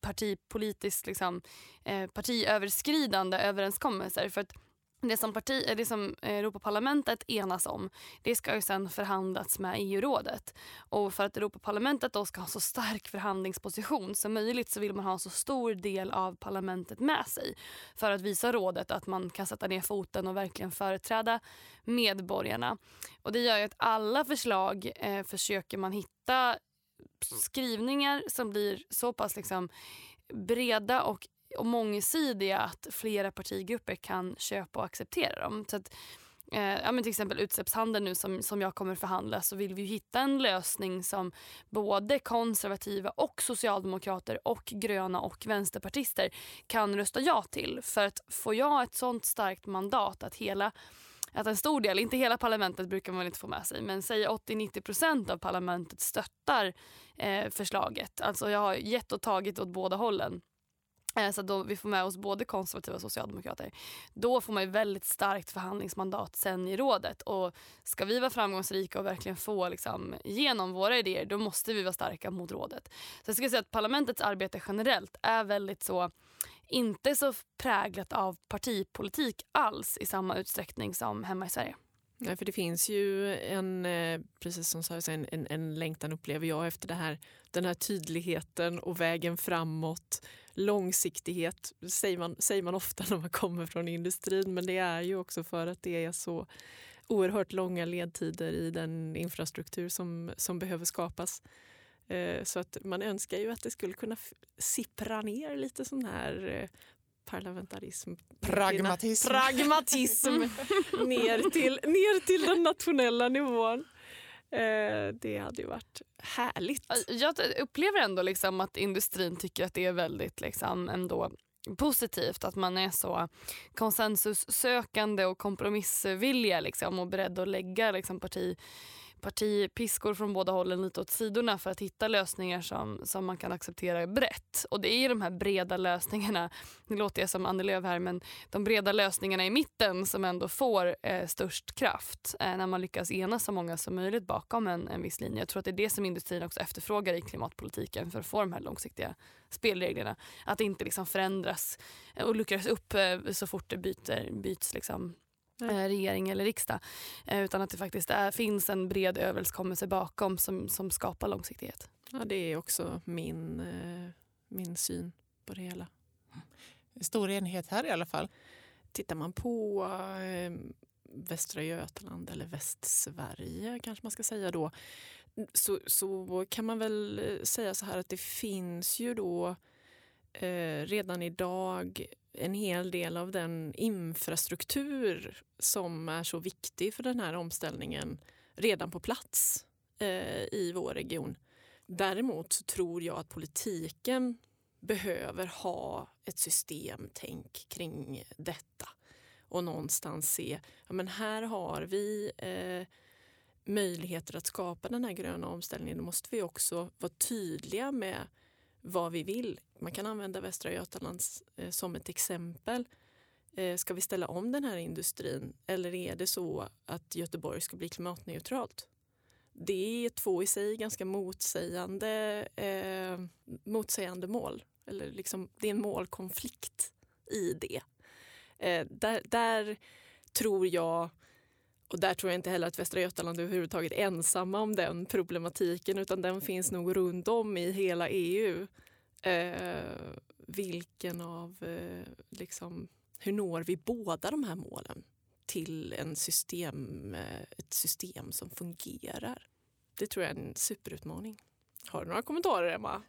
partipolitiskt liksom, eh, partiöverskridande överenskommelser. För att det som, parti, eh, det som eh, Europaparlamentet enas om det ska ju sen förhandlas med EU-rådet. Och för att Europaparlamentet då ska ha så stark förhandlingsposition som möjligt så vill man ha så stor del av parlamentet med sig för att visa rådet att man kan sätta ner foten och verkligen företräda medborgarna. Och Det gör ju att alla förslag eh, försöker man hitta skrivningar som blir så pass liksom breda och och mångsidiga att flera partigrupper kan köpa och acceptera dem. Så att, eh, ja, men till exempel utsläppshandeln nu som, som jag kommer förhandla så vill vi hitta en lösning som både konservativa och socialdemokrater och gröna och vänsterpartister kan rösta ja till. För att får jag ett sånt starkt mandat att hela att en stor del, inte hela parlamentet brukar man inte få med sig, men säg 80-90% av parlamentet stöttar eh, förslaget. Alltså jag har gett och tagit åt båda hållen Eh, så då vi får med oss både konservativa och socialdemokrater. Då får man ju väldigt starkt förhandlingsmandat sen i rådet. Och ska vi vara framgångsrika och verkligen få liksom, igenom våra idéer då måste vi vara starka mot rådet. Så jag skulle säga att parlamentets arbete generellt är väldigt så inte så präglat av partipolitik alls i samma utsträckning som hemma i Sverige. Nej, för det finns ju en, eh, precis som sa, en, en, en längtan upplever jag efter det här, den här tydligheten och vägen framåt långsiktighet säger man, säger man ofta när man kommer från industrin men det är ju också för att det är så oerhört långa ledtider i den infrastruktur som, som behöver skapas. Eh, så att man önskar ju att det skulle kunna sippra ner lite sån här eh, parlamentarism. Pragmatism. Pragmatism ner, till, ner till den nationella nivån. Eh, det hade ju varit härligt. Jag upplever ändå liksom att industrin tycker att det är väldigt liksom ändå positivt att man är så konsensussökande och kompromissvilliga liksom, och beredd att lägga liksom, parti partipiskor från båda hållen lite åt sidorna för att hitta lösningar som, som man kan acceptera brett. Och det är de här breda lösningarna, nu låter jag som Annie Lööf här, men de breda lösningarna i mitten som ändå får eh, störst kraft eh, när man lyckas enas så många som möjligt bakom en, en viss linje. Jag tror att det är det som industrin också efterfrågar i klimatpolitiken för att få de här långsiktiga spelreglerna. Att inte liksom förändras och luckras upp eh, så fort det byter, byts liksom eh, regering eller riksdag. Eh, utan att det faktiskt är, finns en bred överenskommelse bakom som, som skapar långsiktighet. Ja, det är också min, eh, min syn på det hela. Stor enighet här i alla fall. Tittar man på eh, Västra Götaland eller Västsverige kanske man ska säga då så, så kan man väl säga så här att det finns ju då eh, redan idag en hel del av den infrastruktur som är så viktig för den här omställningen redan på plats eh, i vår region. Däremot tror jag att politiken behöver ha ett systemtänk kring detta och någonstans se, ja men här har vi eh, möjligheter att skapa den här gröna omställningen. Då måste vi också vara tydliga med vad vi vill. Man kan använda Västra Götaland eh, som ett exempel. Eh, ska vi ställa om den här industrin eller är det så att Göteborg ska bli klimatneutralt? Det är två i sig ganska motsägande, eh, motsägande mål. Eller liksom, det är en målkonflikt i det. Eh, där, där tror jag och där tror jag inte heller att Västra Götaland är överhuvudtaget ensamma om den problematiken utan den finns nog runt om i hela EU. Eh, vilken av, eh, liksom, hur når vi båda de här målen till en system, eh, ett system som fungerar? Det tror jag är en superutmaning. Har du några kommentarer, Emma?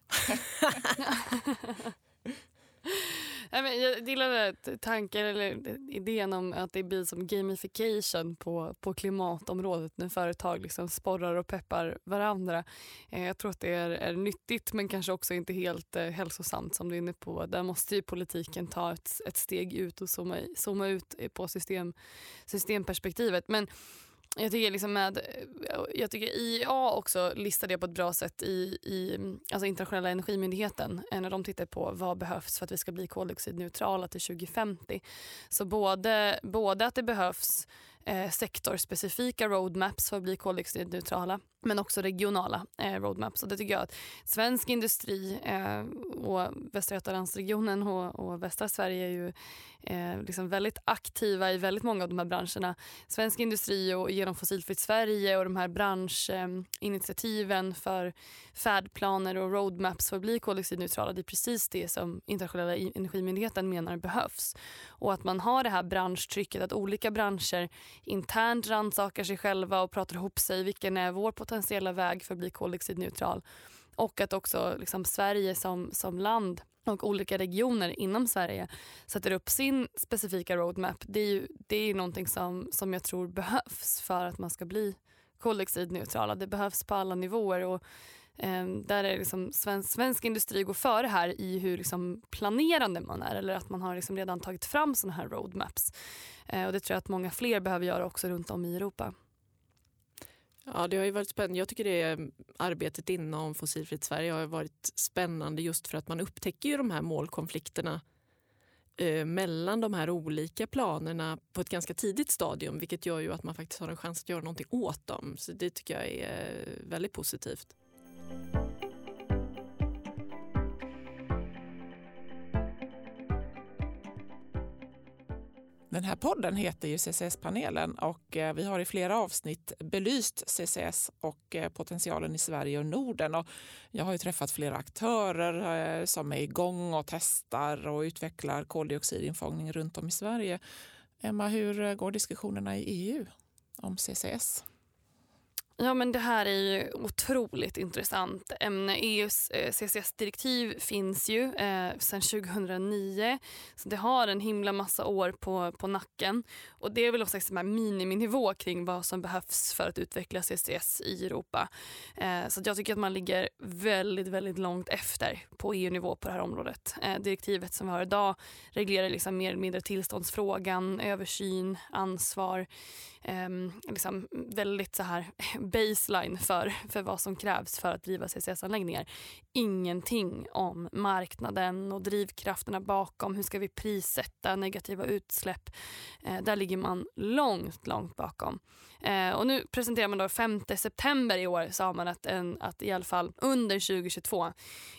Jag gillar tanken eller eh, idén om att det blir som gamification på, på klimatområdet när företag liksom sporrar och peppar varandra. Eh, jag tror att det är, är nyttigt men kanske också inte helt eh, hälsosamt som du är inne på. Där måste ju politiken ta ett, ett steg ut och zooma, zooma ut eh, på system, systemperspektivet. Men jag tycker, liksom med, jag tycker IEA också listar det på ett bra sätt i, i alltså internationella energimyndigheten eh, när de tittar på vad behövs för att vi ska bli koldioxidneutrala till 2050. Så både, både att det behövs eh, sektorspecifika roadmaps för att bli koldioxidneutrala men också regionala eh, roadmaps. Och det tycker jag att svensk industri eh, och Västra Götalandsregionen och, och västra Sverige är ju eh, liksom väldigt aktiva i väldigt många av de här branscherna. Svensk industri och genom Fossilfritt Sverige och de här branschinitiativen för färdplaner och roadmaps för att bli koldioxidneutrala. det är precis det som internationella energimyndigheten menar behövs. Och att man har det här branschtrycket, att olika branscher internt rannsakar sig själva och pratar ihop sig. Vilken är vår potentiella väg för att bli koldioxidneutral? Och att också liksom, Sverige som, som land och olika regioner inom Sverige sätter upp sin specifika roadmap. Det är ju, det är någonting som, som jag tror behövs för att man ska bli koldioxidneutrala. Det behövs på alla nivåer. och Ehm, där är liksom svensk, svensk industri går före här i hur liksom planerande man är eller att man har liksom redan tagit fram såna här roadmaps. Eh, och Det tror jag att många fler behöver göra också runt om i Europa. Ja, det har ju varit spännande. Jag tycker det mm, arbetet inom Fossilfritt Sverige har varit spännande just för att man upptäcker ju de här målkonflikterna eh, mellan de här olika planerna på ett ganska tidigt stadium vilket gör ju att man faktiskt har en chans att göra någonting åt dem. Så det tycker jag är väldigt positivt. Den här podden heter ju CCS-panelen och eh, vi har i flera avsnitt belyst CCS och eh, potentialen i Sverige och Norden. Och jag har ju träffat flera aktörer eh, som är igång och testar och utvecklar koldioxidinfångning runt om i Sverige. Emma, hur går diskussionerna i EU om CCS? Ja, men det här är ju otroligt intressant ämne. EUs eh, CCS-direktiv finns ju eh, sedan 2009. Så det har en himla massa år på, på nacken. Och Det är väl också en miniminivå kring vad som behövs för att utveckla CCS i Europa. Eh, så jag tycker att man ligger väldigt, väldigt långt efter på EU-nivå på det här området. Eh, direktivet som vi har idag reglerar liksom mer eller mindre tillståndsfrågan, översyn, ansvar eh, liksom väldigt så här baseline för, för vad som krävs för att driva CCS-anläggningar. Ingenting om marknaden och drivkrafterna bakom. Hur ska vi prissätta negativa utsläpp? Eh, där ligger man långt, långt bakom. Eh, och nu presenterar man då 5 september i år sa man att, en, att i alla fall under 2022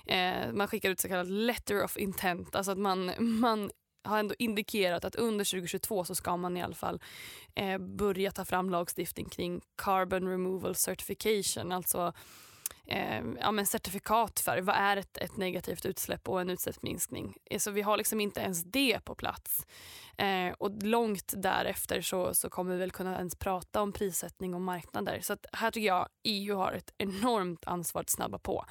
eh, man skickar ut så kallad letter of intent. Alltså att man, man har ändå indikerat att under 2022 så ska man i alla fall eh, börja ta fram lagstiftning kring carbon removal certification. Alltså eh, ja, men certifikat för vad är ett, ett negativt utsläpp och en utsläppsminskning. Så vi har liksom inte ens det på plats. Eh, och långt därefter så, så kommer vi väl kunna ens prata om prissättning och marknader. Så att här tycker jag EU har ett enormt ansvar att snabba på.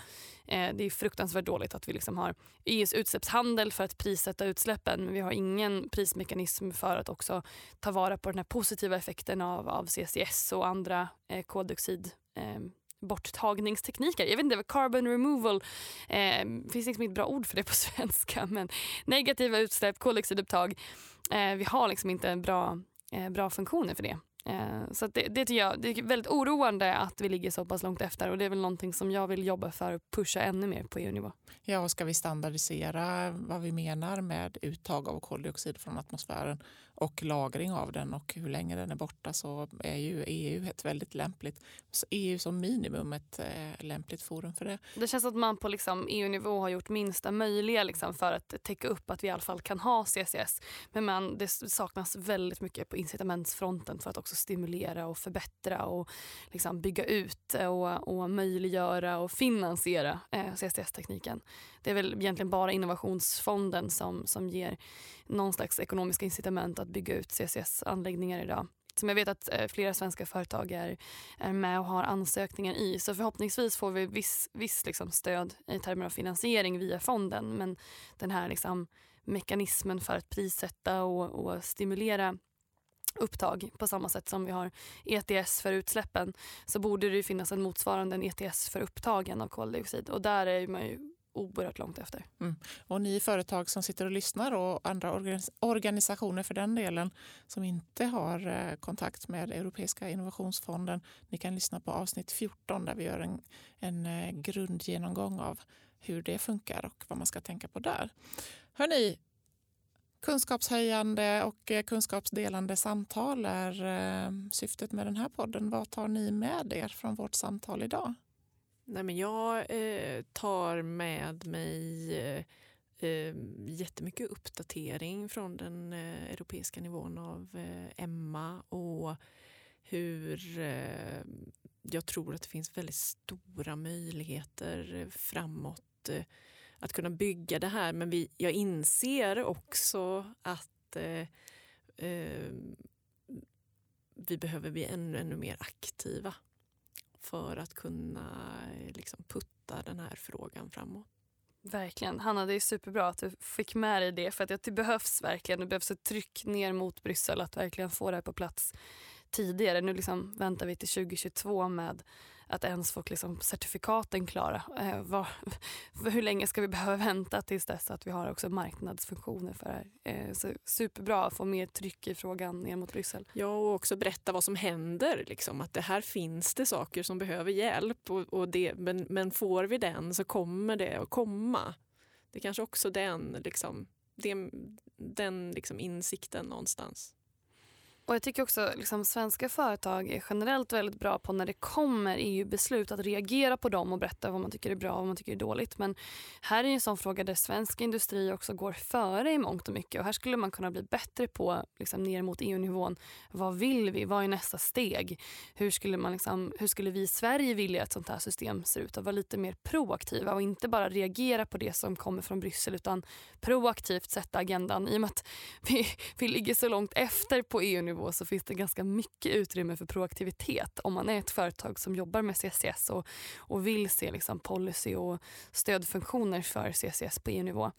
Eh, det är fruktansvärt dåligt att vi liksom har EUs utsläppshandel för att prissätta utsläppen men vi har ingen prismekanism för att också ta vara på den här positiva effekten av, av CCS och andra eh, koldioxid eh, borttagningstekniker. Jag vet inte, carbon removal, eh, finns liksom inget bra ord för det på svenska men negativa utsläpp, koldioxidupptag. Eh, vi har liksom inte bra, eh, bra funktioner för det. Eh, så det, det tycker jag det är väldigt oroande att vi ligger så pass långt efter och det är väl någonting som jag vill jobba för att pusha ännu mer på EU-nivå. Ja, och ska vi standardisera vad vi menar med uttag av koldioxid från atmosfären och lagring av den och hur länge den är borta så är ju EU ett väldigt lämpligt, EU som minimum ett eh, lämpligt forum för det. Det känns att man på liksom EU-nivå har gjort minsta möjliga liksom för att täcka upp att vi i alla fall kan ha CCS. Men man, det saknas väldigt mycket på incitamentsfronten för att också stimulera och förbättra och liksom bygga ut och, och möjliggöra och finansiera eh, CCS-tekniken. Det är väl egentligen bara innovationsfonden som, som ger någon slags ekonomiska incitament att bygga ut CCS-anläggningar idag som jag vet att eh, flera svenska företag är, är med och har ansökningar i. Så förhoppningsvis får vi viss, viss liksom stöd i termer av finansiering via fonden. Men den här liksom mekanismen för att prissätta och, och stimulera upptag på samma sätt som vi har ETS för utsläppen så borde det finnas en motsvarande en ETS för upptagen av koldioxid och där är man ju oerhört långt efter. Mm. Och ni företag som sitter och lyssnar och andra organisationer för den delen som inte har eh, kontakt med Europeiska innovationsfonden. Ni kan lyssna på avsnitt 14 där vi gör en, en eh, grundgenomgång av hur det funkar och vad man ska tänka på där. Hörni, kunskapshöjande och eh, kunskapsdelande samtal är syftet med den här podden. Vad tar ni med er från vårt samtal idag? Nej, men jag eh, tar med mig eh, eh, jättemycket uppdatering från den eh, europeiska nivån av eh, Emma och hur eh, jag tror att det finns väldigt stora möjligheter framåt eh, att kunna bygga det här. Men vi, jag inser också att eh, eh, vi behöver bli ännu, ännu mer aktiva för att kunna eh, liksom, putta den här frågan framåt. Verkligen. Hanna, det är superbra att du fick med dig det. För att det behövs verkligen. Det behövs ett tryck ner mot Bryssel att verkligen få det här på plats tidigare. Nu liksom väntar vi till 2022 med att ens få liksom certifikaten klara. Eh, var, hur länge ska vi behöva vänta tills dess att vi har också marknadsfunktioner för det här? Eh, så superbra att få mer tryck i frågan ner mot Bryssel. Ja, och också berätta vad som händer. Liksom, att det här finns det saker som behöver hjälp och, och det, men, men får vi den så kommer det att komma. Det är kanske också den, liksom, den, den liksom insikten någonstans. Och jag tycker också liksom, svenska företag är generellt väldigt bra på när det kommer EU-beslut att reagera på dem och berätta vad man tycker är bra och vad man tycker är dåligt. Men här är en sån fråga där svensk industri också går före i mångt och mycket och här skulle man kunna bli bättre på liksom, ner mot EU-nivån. Vad vill vi? Vad är nästa steg? Hur skulle, man liksom, hur skulle vi i Sverige vilja att sånt här system ser ut? Att vara lite mer proaktiva och inte bara reagera på det som kommer från Bryssel utan proaktivt sätta agendan. I och med att vi, vi ligger så långt efter på EU-nivå nivå så finns det ganska mycket utrymme för proaktivitet om man är ett företag som jobbar med CCS och, och vill se liksom policy och stödfunktioner för CCS på EU-nivå.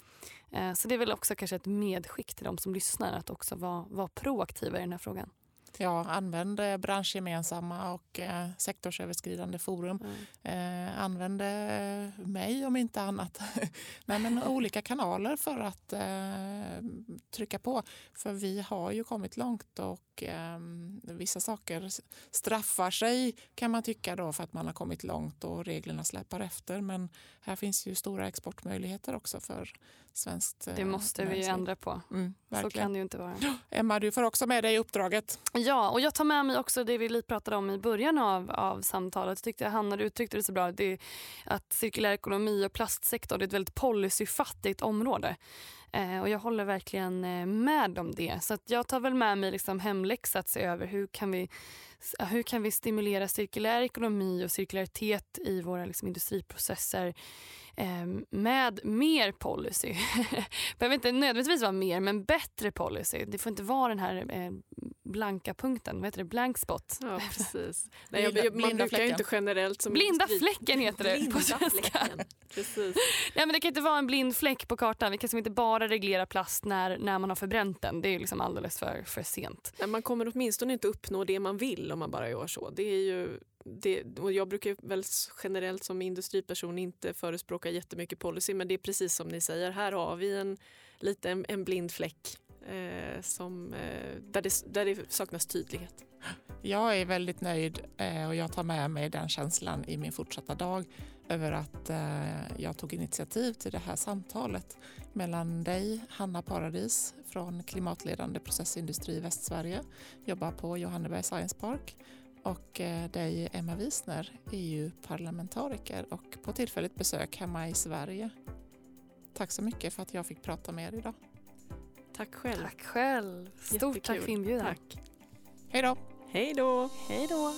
Eh, så det är väl också kanske ett medskick till de som lyssnar att också vara, vara proaktiva i den här frågan. Ja, använd eh, branschgemensamma och eh, sektorsöverskridande forum. Mm. Eh, använd mig om inte annat. Nej, men olika kanaler för att eh, trycka på. För vi har ju kommit långt och eh, vissa saker straffar sig kan man tycka då för att man har kommit långt och reglerna släpar efter. Men här finns ju stora exportmöjligheter också för svenskt Det måste vi ju ändra på. Mm, så kan det ju inte vara. Emma, du får också med dig uppdraget. Ja, och jag tar med mig också det vi pratade om i början av, av samtalet. Jag tyckte Hanna du uttryckte det så bra. Det, att cirkulär ekonomi och plastsektorn är ett väldigt policyfattigt område. Eh, och jag håller verkligen eh, med om det. Så att jag tar väl med mig liksom hemläxa att se över hur kan vi hur kan vi stimulera cirkulär ekonomi och cirkularitet i våra liksom, industriprocesser eh, med mer policy. behöver inte nödvändigtvis vara mer, men bättre policy. Det får inte vara den här eh, blanka punkten, vad heter det, blank spot. Ja, precis. Nej, jag, jag, man brukar ju inte generellt som Blinda fläcken heter det Blinda på svenska. Precis. Nej, men det kan inte vara en blind fläck på kartan. Vi kan inte bara reglera plast när, när man har förbränt den. Det är liksom alldeles för, för sent. Nej, man kommer åtminstone inte uppnå det man vill om man bara gör så. Det är ju det, och jag brukar väl generellt som industriperson inte förespråka jättemycket policy men det är precis som ni säger, här har vi en, lite en, en blind fläck eh, som, eh, där, det, där det saknas tydlighet. Jag är väldigt nöjd eh, och jag tar med mig den känslan i min fortsatta dag över att eh, jag tog initiativ till det här samtalet mellan dig, Hanna Paradis från klimatledande processindustri i Västsverige, jobbar på Johanneberg Science Park och eh, dig Emma Wisner, EU-parlamentariker och på tillfälligt besök hemma i Sverige. Tack så mycket för att jag fick prata med er idag. Tack själv. Tack själv. Stort Jättekul. tack för inbjudan. Tack. Hej då. Hej då. Hej då.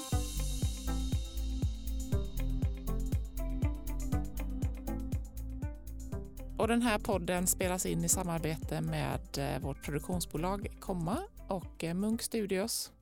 Och den här podden spelas in i samarbete med eh, vårt produktionsbolag Komma och eh, Munk Studios